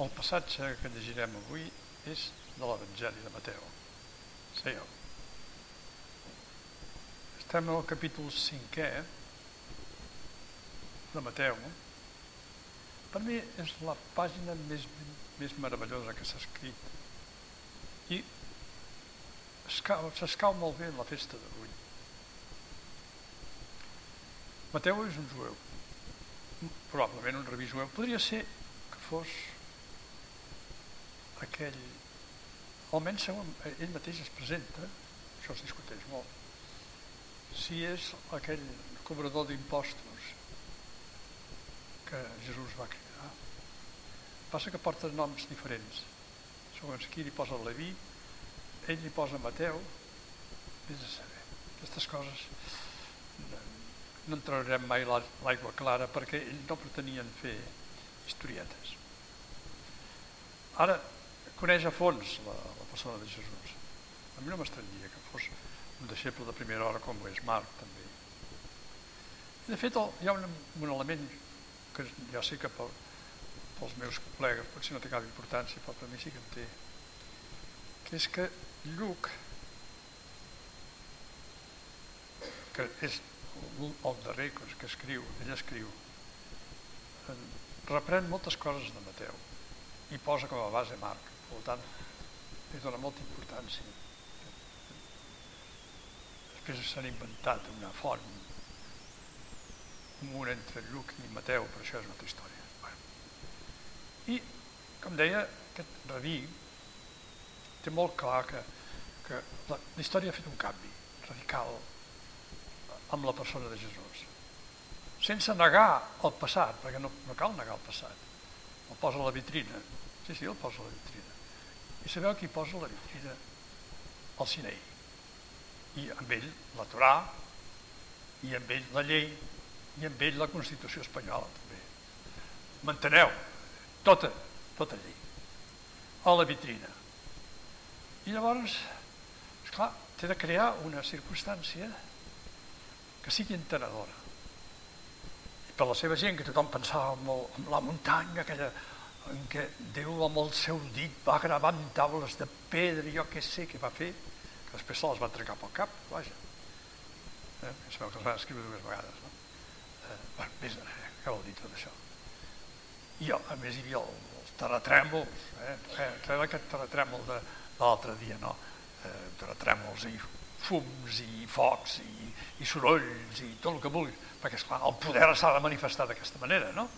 El passatge que llegirem avui és de l'Evangeli de Mateu. Seieu. Estem al capítol 5è de Mateu. Per mi és la pàgina més, més meravellosa que s'ha escrit. I s'escau molt bé en la festa d'avui. Mateu és un jueu, probablement un rabí jueu. Podria ser que fos aquell, almenys segons ell mateix es presenta, això es discuteix molt, si és aquell cobrador d'impostos que Jesús va cridar. Passa que porta noms diferents. Segons qui li posa Leví, ell li posa Mateu, vés a saber. Aquestes coses no entrarem mai l'aigua clara perquè ells no pretenien fer historietes. Ara, coneix a fons la, la persona de Jesús. A mi no m'estranyaria que fos un deixeble de primera hora com ho és Marc també. I de fet hi ha un, un element que ja sé que pel, pels meus col·legues potser no té cap importància, però per mi sí que en té, que és que Lluc, que és el darrer que escriu, ell escriu, reprèn moltes coses de Mateu i posa com a base Marc. Per tant, li dona molta importància. Després s'han inventat una font comuna entre Lluc i Mateu, però això és una altra història. I, com deia, aquest rabí té molt clar que, que la, la història ha fet un canvi radical amb la persona de Jesús. Sense negar el passat, perquè no, no cal negar el passat. El posa a la vitrina. Sí, sí, el posa a la vitrina. I sabeu qui posa la vitrina? El Sinei. I amb ell la Torà, i amb ell la llei, i amb ell la Constitució espanyola també. M'enteneu? Tota, tota llei. A la vitrina. I llavors, esclar, té de crear una circumstància que sigui entenedora. I per la seva gent, que tothom pensava en, el, en la muntanya, aquella en què Déu amb el seu dit va gravar en taules de pedra jo què sé què va fer, que després se les va trencar pel cap, vaja. Eh? Sabeu que els van escriure dues vegades, no? Eh, bueno, vés, eh, què vol dir tot això? I a més hi havia el, els terratrèmols, eh? eh aquest terratrèmol de, de l'altre dia, no? Eh, terratrèmols i fums i focs i, i sorolls i tot el que vulguis, perquè esclar, el poder s'ha de manifestar d'aquesta manera, no?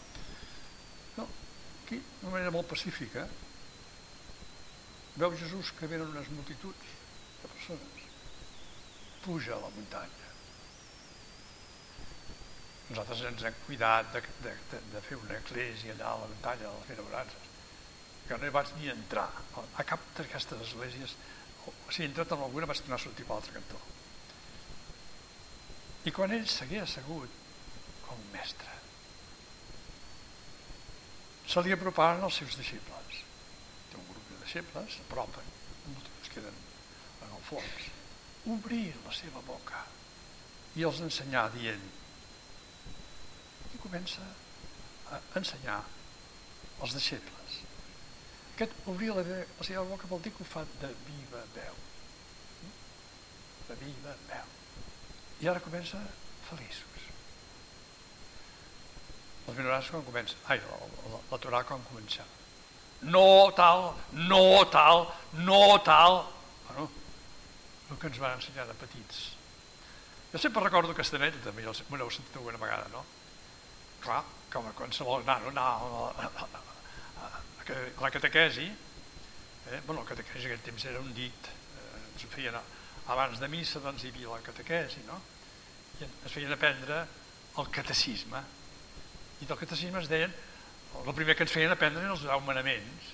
Aquí, d'una manera molt pacífica, veu Jesús que venen unes multituds de persones, puja a la muntanya. Nosaltres ens hem cuidat de, de, de, de fer una església allà a la muntanya de les Benaurances. Jo no hi vaig ni entrar a cap d'aquestes esglésies si he entrat en alguna vaig tornar a sortir per l'altre cantó. I quan ell seguia assegut com mestre, se li aproparen els seus deixebles. Té un grup de deixebles, s'apropen, es queden en el fons. Obrir la seva boca i els ensenyar dient i comença a ensenyar els deixebles aquest obrir la, la seva boca vol dir que ho fa de viva veu. De viva veu. I ara comença feliços. Els minorats quan comença, ai, la, la, la Torà quan comença. No tal, no tal, no tal. Bueno, el que ens van ensenyar de petits. Jo sempre recordo Castanet, també m'ho heu sentit alguna vegada, no? Clar, com a qualsevol nano, no, la catequesi, eh, bueno, la catequesi aquell temps era un dit, eh, ens feien abans de missa, doncs hi havia la catequesi, no? I es feien aprendre el catecisme. I del catecisme es deien, el primer que ens feien aprendre eren els deu manaments.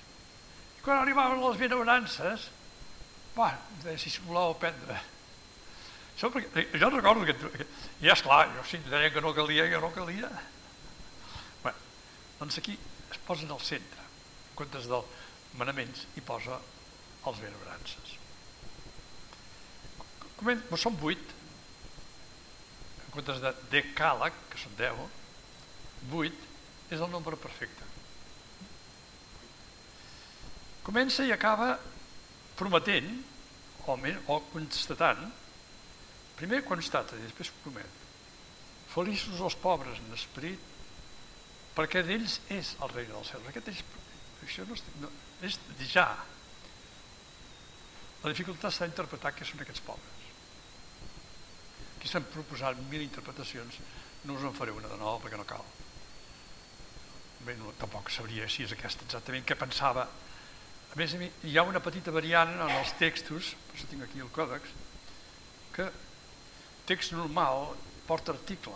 I quan arribaven les benaurances, va, si voleu aprendre. Això perquè, jo recordo que, que ja esclar, jo si deien que no calia, jo no calia. Bé, doncs aquí es posen al centre comptes dels manaments i posa els benebrances. Són vuit, en comptes de decàleg, que són deu, vuit és el nombre perfecte. comença i acaba prometent, o, o constatant, primer constata i després promet. Feliços els pobres en esperit, perquè d'ells és el regne del cel. Aquest és, això no, no, és ja. La dificultat està a interpretar què són aquests pobres. Aquí s'han proposat mil interpretacions, no us en faré una de nou perquè no cal. Bé, no, tampoc sabria si és aquesta exactament què pensava. A més, hi ha una petita variant en els textos, per això tinc aquí el còdex, que text normal porta article.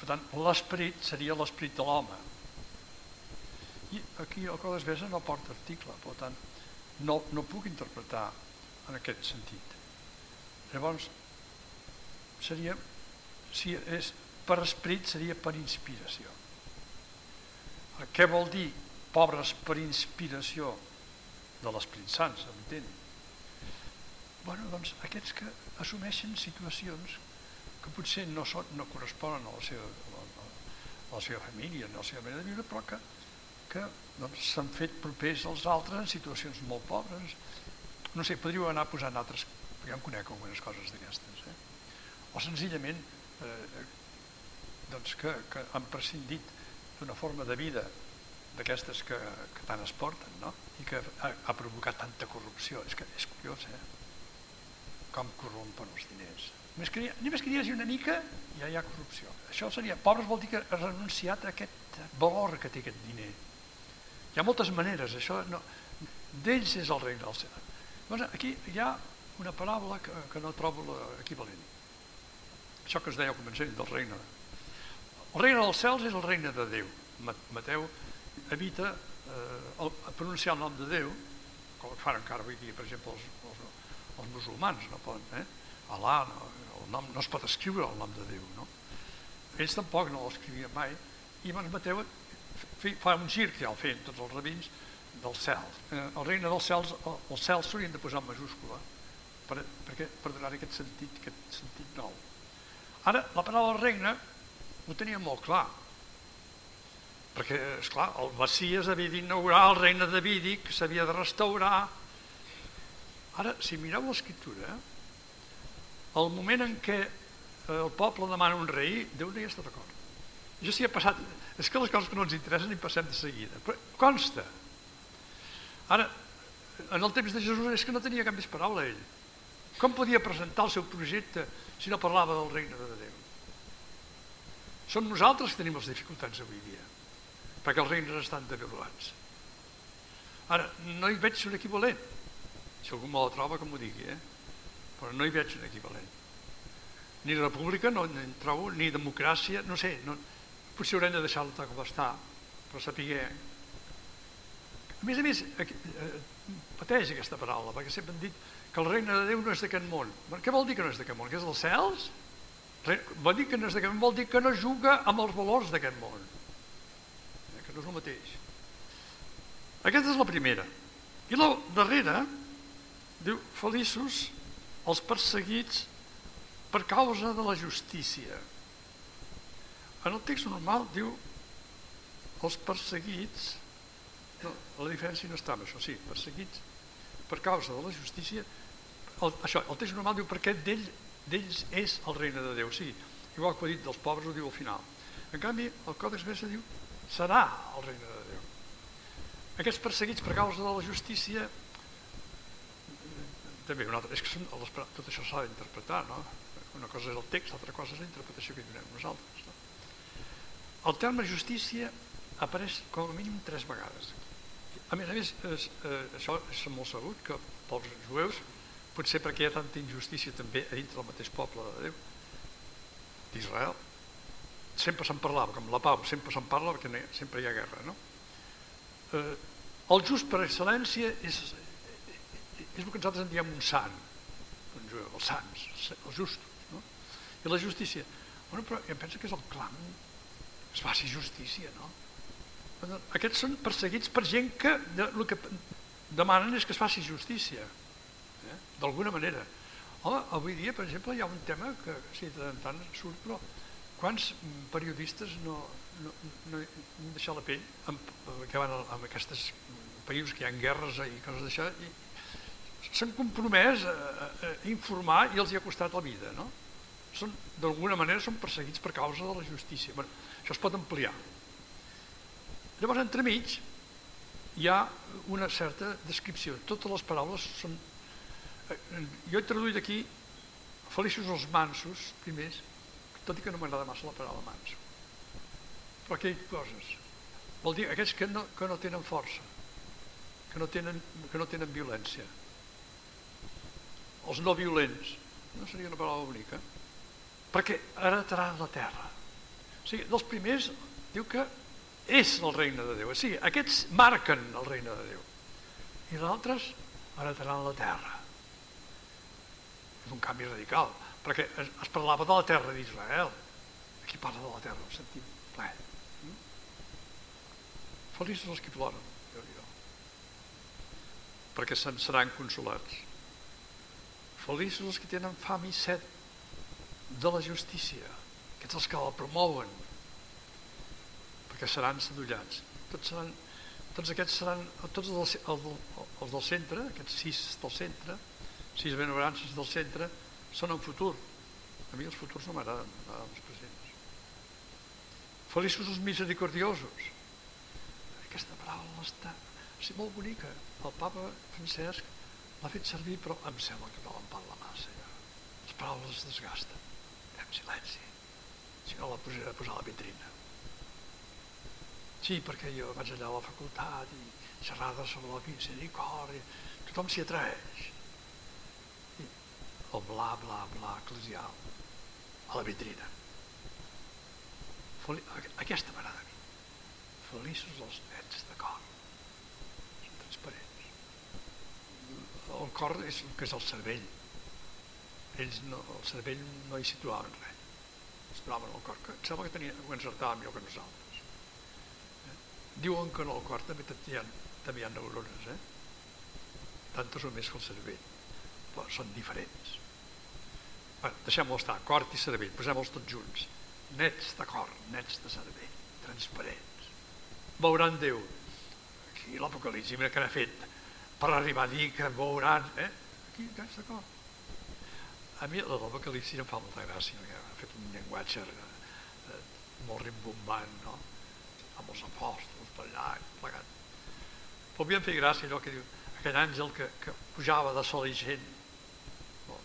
Per tant, l'esperit seria l'esperit de l'home. I aquí el Còdex Besa no porta article, per tant, no, no puc interpretar en aquest sentit. Llavors, seria, si és per esperit, seria per inspiració. Què vol dir pobres per inspiració de l'Esperit Sant, s'entén? Bueno, doncs aquests que assumeixen situacions que potser no, són, no corresponen a la seva, a la seva família, a la seva manera de viure, però que, que doncs, s'han fet propers als altres en situacions molt pobres. No sé, podríeu anar posant altres, perquè ja em conec algunes coses d'aquestes. Eh? O senzillament eh, doncs que, que han prescindit d'una forma de vida d'aquestes que, que tant es porten no? i que ha, ha provocat tanta corrupció. És que és curiós, eh? Com corrompen els diners. Només que, només que hi hagi una mica ja hi ha corrupció. Això seria, pobres vol dir que ha renunciat a aquest valor que té aquest diner. Hi ha moltes maneres, això no, d'ells és el regne del cel. Llavors, aquí hi ha una paràbola que, que no trobo l'equivalent. Això que es deia al començament del regne. El regne dels cels és el regne de Déu. Mateu evita eh, el, pronunciar el nom de Déu, com fan encara avui dia, per exemple, els, els, els musulmans no poden, eh? Alà, no, el nom, no es pot escriure el nom de Déu, no? Ells tampoc no l'escrivien mai, i doncs Mateu fa un gir que ja el feien tots els rabins del cel. Eh, el regne dels cels, els cels s'haurien de posar en majúscula per, perquè, per donar aquest sentit, aquest sentit nou. Ara, la paraula regne ho tenia molt clar, perquè, és clar, el Messias havia d'inaugurar el regne de Davidic, s'havia de restaurar. Ara, si mireu l'escriptura, el moment en què el poble demana un rei, Déu no hi està d'acord. Això s'hi ha passat, és que les coses que no ens interessen hi passem de seguida, però consta. Ara, en el temps de Jesús és que no tenia cap més paraula ell. Com podia presentar el seu projecte si no parlava del regne de Déu? Som nosaltres que tenim les dificultats avui dia, perquè els regnes estan debilulats. Ara, no hi veig un equivalent. Si algú me la troba, que m'ho digui, eh? però no hi veig un equivalent. Ni república no en trobo, ni democràcia, no sé, no, potser haurem de deixar-la com està, però sapiguer... A més a més, eh, pateix aquesta paraula, perquè sempre han dit que el regne de Déu no és d'aquest món. Què vol dir que no és d'aquest món? Que és dels cels? Vol dir que no és d'aquest món, vol dir que no juga amb els valors d'aquest món. Eh, que no és el mateix. Aquesta és la primera. I la darrera diu, feliços els perseguits per causa de la justícia. En el text normal diu els perseguits, no, la diferència no està amb això, sí, perseguits per causa de la justícia, el, això, el text normal diu perquè d'ells d'ell és el regne de Déu, sí, igual que ho ha dit dels pobres ho diu al final. En canvi, el Còdex Bessa diu serà el regne de Déu. Aquests perseguits per causa de la justícia també una altra, és que són, tot això s'ha d'interpretar, no? Una cosa és el text, l'altra cosa és la interpretació que hi donem nosaltres. No? El terme justícia apareix com a mínim tres vegades. A més a més, és, eh, això és molt sabut que pels jueus, potser perquè hi ha tanta injustícia també a dintre del mateix poble de Déu, d'Israel, sempre se'n parlava, com la pau, sempre se'n parla perquè sempre hi ha guerra, no? Eh, el just per excel·lència és, és el que nosaltres en diem un sant, doncs, els sants, els justos, no? I la justícia, bueno, però em penso que és el clam, es faci justícia, no? Aquests són perseguits per gent que el que demanen és que es faci justícia? D'alguna manera. Home, avui dia, per exemple, hi ha un tema que sí, de tant tant surt, però quants periodistes no, no, no han deixat la pell amb, que van amb aquestes països que hi ha guerres i coses d'això, i s'han compromès a, a, informar i els hi ha costat la vida, no? Són, d'alguna manera són perseguits per causa de la justícia. Bueno, això es pot ampliar. Llavors, entremig, hi ha una certa descripció. Totes les paraules són... Eh, jo he traduït aquí feliços els mansos, primers, tot i que no m'agrada massa la paraula manso. Però aquí coses. Vol dir aquells que no, que no tenen força, que no tenen, que no tenen violència. Els no violents, no seria una paraula bonica, perquè heretaran la terra. O sigui, dels primers diu que és el regne de Déu. O sigui, aquests marquen el regne de Déu. I els altres heretaran la terra. És un canvi radical, perquè es, es parlava de la terra d'Israel. Aquí parla de la terra, ho sentim ple. Mm? Feliços els que ploren, déu nhi perquè se'n seran consolats. Feliços els que tenen fam i set de la justícia, aquests els que la promouen, perquè seran sedullats. Tots, seran, tots aquests seran, tots els, el, els del centre, aquests sis del centre, sis benaverances del centre, són en futur. A mi els futurs no m'agraden, m'agraden els presents. Feliços els misericordiosos. Aquesta paraula està sí, molt bonica. El papa Francesc l'ha fet servir, però em sembla que no en parla massa. Ja. Les paraules es desgasten. Fem silenci. Si no la posaré a posar a la vitrina. Sí, perquè jo vaig allà a la facultat i xerrades sobre la misericòrdia, tothom s'hi atreix. El bla, bla, bla eclesial a la vitrina. Aquesta m'agrada a mi. Feliços els nets de cor. Són transparents. El cor és el que és el cervell. Ells no, el cervell no hi situaven res. Es trobaven al cor, que em sembla que tenia, ho encertava millor que nosaltres Diuen que en el cor també hi ha, també hi ha neurones, eh? Tantes o més que el cervell. Però són diferents. Deixem-ho estar, cor i cervell, posem-los tots junts. Nets de cor, nets de cervell, transparents. Veuran Déu. Aquí l'Apocalipsi, mira que n'ha fet per arribar a dir que veuran, eh? Aquí, nets de cor. A mi l'Apocalipsi em fa molta gràcia, perquè ha fet un llenguatge eh, molt rimbombant, no? amb els apòstols allà, plegat. Però havien fet gràcia allò que diu, aquell àngel que, que pujava de sol i gent. No,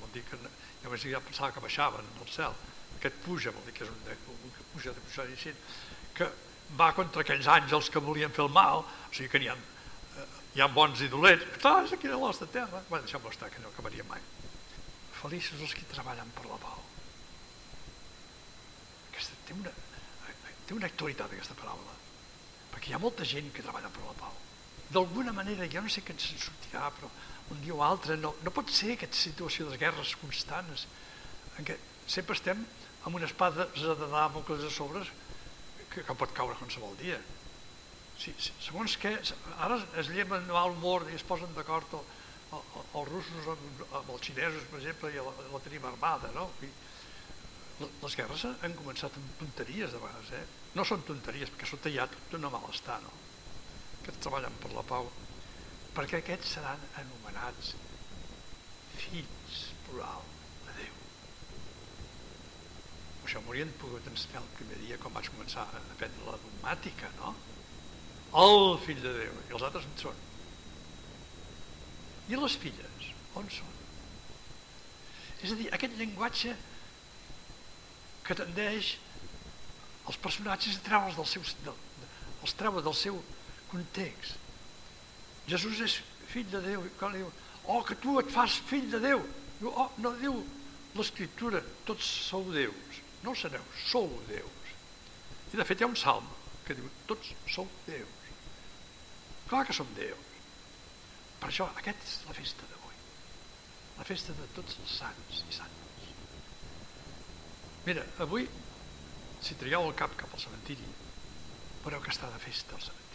vol dir que més ja pensava que baixaven al cel. Aquest puja, vol dir que és un, un que puja de pujar gent, que va contra aquells àngels que volien fer el mal, o sigui que n'hi ha, eh, hi ha bons i dolents. Clar, és aquí de l'os terra. Va, deixem-ho estar, que no acabaria mai. Feliços els que treballen per la pau. Aquesta té una, té una actualitat aquesta paraula, perquè hi ha molta gent que treballa per la pau. D'alguna manera, jo no sé què ens en sortirà, però un dia o altre, no, no pot ser aquesta situació de guerres constants, en què sempre estem amb una espada de Dàmocles a sobre que, que pot caure qualsevol dia. Si, si, segons què, ara es lleven mal humor i es posen d'acord els russos amb, amb els xinesos, per exemple, i la, la tenim armada, no? I, les guerres han començat amb tonteries de vegades, eh? No són tonteries, perquè sota hi ha tot un malestar, no? Que treballen per la pau. Perquè aquests seran anomenats fills, plural, de Déu. Això m'haurien pogut ensenyar el primer dia quan vaig començar a aprendre la dogmàtica, no? El fill de Déu. I els altres on són? I les filles, on són? És a dir, aquest llenguatge que tendeix els personatges a treure'ls del seu, de, els treure del seu context. Jesús és fill de Déu, quan diu, oh, que tu et fas fill de Déu, diu, oh, no diu l'escriptura, tots sou déus, no sereu, sou déus. I de fet hi ha un salm que diu, tots sou déus. Clar que som déus. Per això, aquesta és la festa d'avui. La festa de tots els sants i santes. Mira, avui, si traieu el cap cap al cementiri, veureu que està de festa al cementiri.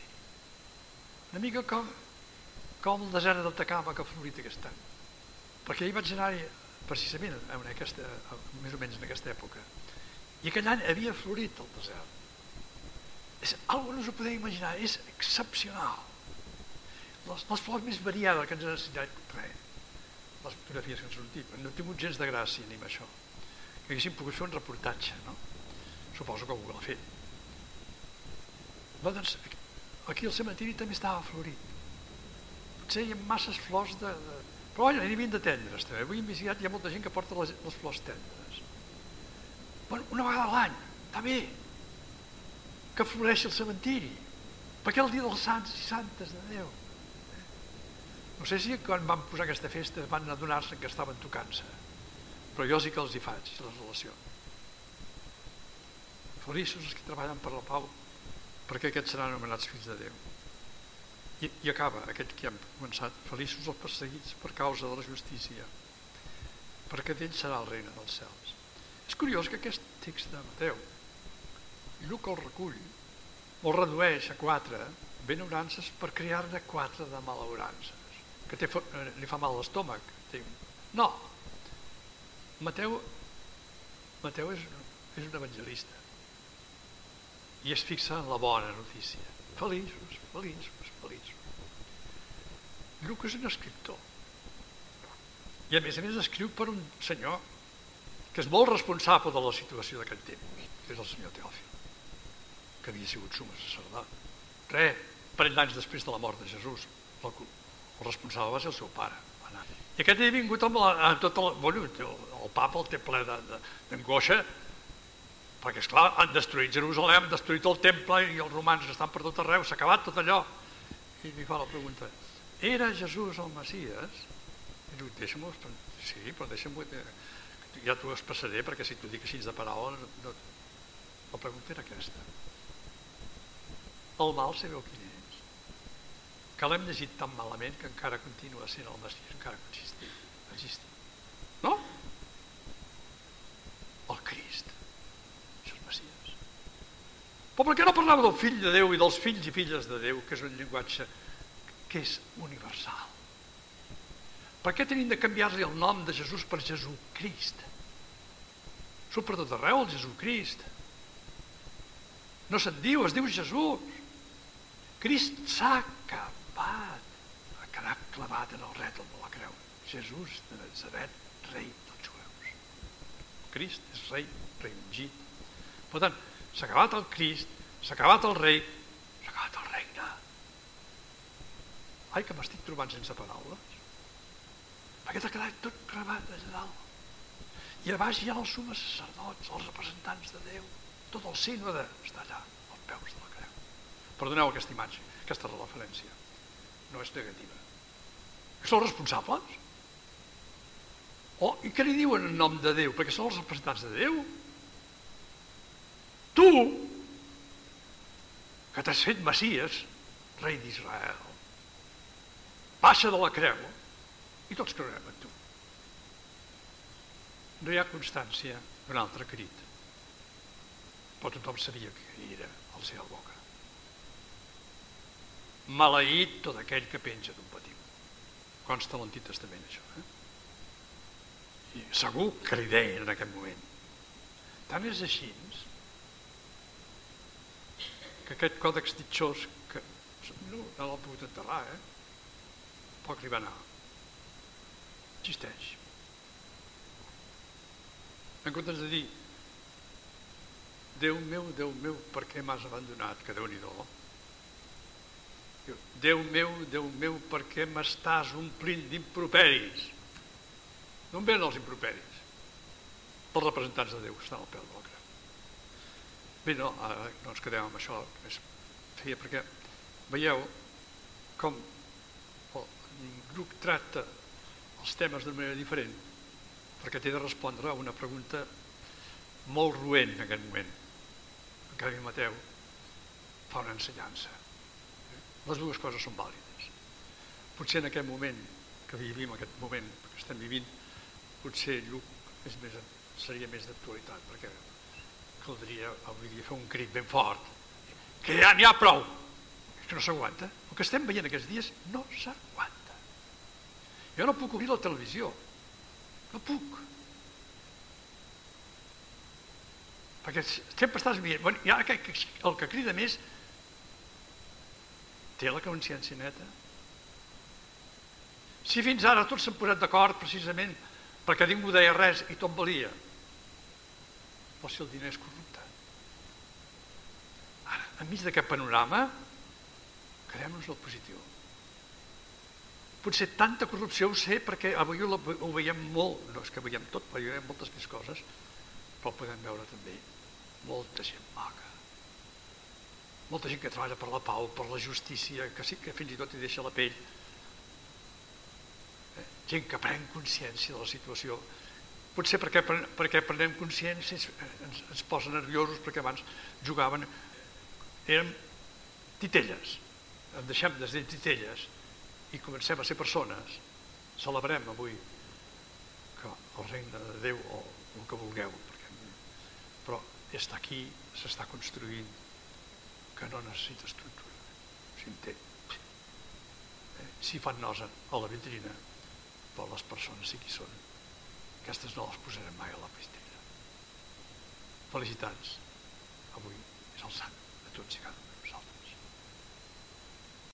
Una mica com, com el desert del Tacama que ha florit aquest any. Perquè ahir vaig anar-hi precisament en aquesta, més o menys en aquesta època. I aquell any havia florit el desert. És algo no us ho podeu imaginar, és excepcional. les, les flors més variades que ens han ensenyat, res. Les fotografies que han sortit, no he tingut gens de gràcia ni amb això. Que haguéssim pogut fer un reportatge, no? Suposo que algú l'ha fet. Va, doncs, aquí el cementiri també estava florit. Potser hi ha masses flors de... de... Però vaja, n'hi havien de tendres, també. Avui investigat hi ha molta gent que porta les, les flors tendres. Bueno, una vegada a l'any, està bé, que floreixi el cementiri. Perquè el dia dels sants i santes de Déu. No sé si quan van posar aquesta festa van adonar-se que estaven tocant-se, però jo sí que els hi faig, la relació. Feliços els que treballen per la pau, perquè aquests seran anomenats fills de Déu. I, i acaba aquest que hem començat, feliços els perseguits per causa de la justícia, perquè d'ell serà el reina dels cels. És curiós que aquest text de Mateu, Lluc el recull, el redueix a quatre benaurances per crear-ne quatre de malaurances, que té, eh, li fa mal l'estómac. No, Mateu, Mateu és, és un evangelista i es fixa en la bona notícia. Feliços, feliços, feliços. Lluc és un escriptor. I a més a més escriu per un senyor que és molt responsable de la situació d'aquest temps, que és el senyor Teòfil, que havia sigut suma sacerdot. Re, parell d'anys després de la mort de Jesús, el, el responsable va ser el seu pare. I aquest havia vingut amb, la, amb tot el... Bueno, el, el papa el té ple d'angoixa, perquè, és clar han destruït Jerusalem, han destruït el temple i els romans estan per tot arreu, s'ha acabat tot allò. I li fa la pregunta, era Jesús el Messies? I diu, deixa'm-ho, sí, però deixa'm-ho, ja t'ho expressaré, perquè si t'ho dic així de paraula, no... la pregunta era aquesta. El mal sabeu quin és? Que l'hem llegit tan malament que encara continua sent el Messies, encara existir, existir. No? El Crist. Però per què no parlava del fill de Déu i dels fills i filles de Déu, que és un llenguatge que és universal? Per què tenim de canviar-li el nom de Jesús per Jesucrist? Surt per tot arreu el Jesucrist. No se'n diu, es diu Jesús. Crist s'ha acabat. Ha quedat clavat en el rètol de la creu. Jesús de Nazaret, rei dels jueus. Crist és rei, rei ungit. Per tant, s'ha acabat el Crist, s'ha acabat el rei, s'ha acabat el regne. Ai, que m'estic trobant sense paraules. Perquè t'ha quedat tot gravat allà dalt. I a baix hi ha els sumes sacerdots, els representants de Déu. Tot el sínode està allà, als peus de la creu. Perdoneu aquesta imatge, aquesta referència. No és negativa. Són responsables? Oh, i què li diuen en nom de Déu? Perquè són els representants de Déu. Tu, que t'has fet Messies, rei d'Israel, baixa de la creu i tots creurem en tu. No hi ha constància d'un altre crit, però tothom sabia que era el seva boca. Maleït tot aquell que penja d'un patiu. Consta l'Antic Testament, això. Eh? I segur que li deien en aquest moment. Tant és així que aquest còdex ditxós que no, no l'ha pogut enterrar eh? poc li va anar existeix en comptes de dir Déu meu, Déu meu, per què m'has abandonat? Que Déu-n'hi-do. Déu meu, Déu meu, per què m'estàs omplint d'improperis? D'on venen els improperis? Els representants de Déu estan al peu de la Bé, no, ara no ens quedem amb això, és feia perquè veieu com el grup tracta els temes d'una manera diferent perquè té de respondre a una pregunta molt ruent en aquest moment. En canvi, Mateu fa una ensenyança. Les dues coses són vàlides. Potser en aquest moment que vivim, aquest moment que estem vivint, potser Lluc és més, seria més d'actualitat, perquè caldria avui dia fer un crit ben fort. Que ja n'hi ha prou. És que no s'aguanta. El que estem veient aquests dies no s'aguanta. Jo no puc obrir la televisió. No puc. Perquè sempre estàs veient. Bueno, ara que, el que crida més té la consciència neta. Si fins ara tots s'han posat d'acord precisament perquè ningú deia res i tot valia, però si el diner és corrupte. Ara, enmig d'aquest panorama, quedem-nos el positiu. Potser tanta corrupció ho sé perquè avui ho, ho veiem molt, no és que veiem tot, però veiem moltes més coses, però podem veure també molta gent maca. Molta gent que treballa per la pau, per la justícia, que sí que fins i tot hi deixa la pell. Eh? Gent que pren consciència de la situació. Potser perquè, perquè prenem consciència ens, ens posa nerviosos perquè abans jugaven, érem titelles, en deixem de titelles i comencem a ser persones. Celebrem avui que el regne de Déu o el que vulgueu, però està aquí, s'està construint, que no necessita estructura, s'entén. Eh? Si fan nosa a la vitrina, però les persones sí qui són. Aquestes no les posarem mai a la vitrina. Felicitats. Avui és el sant de tots i cada un.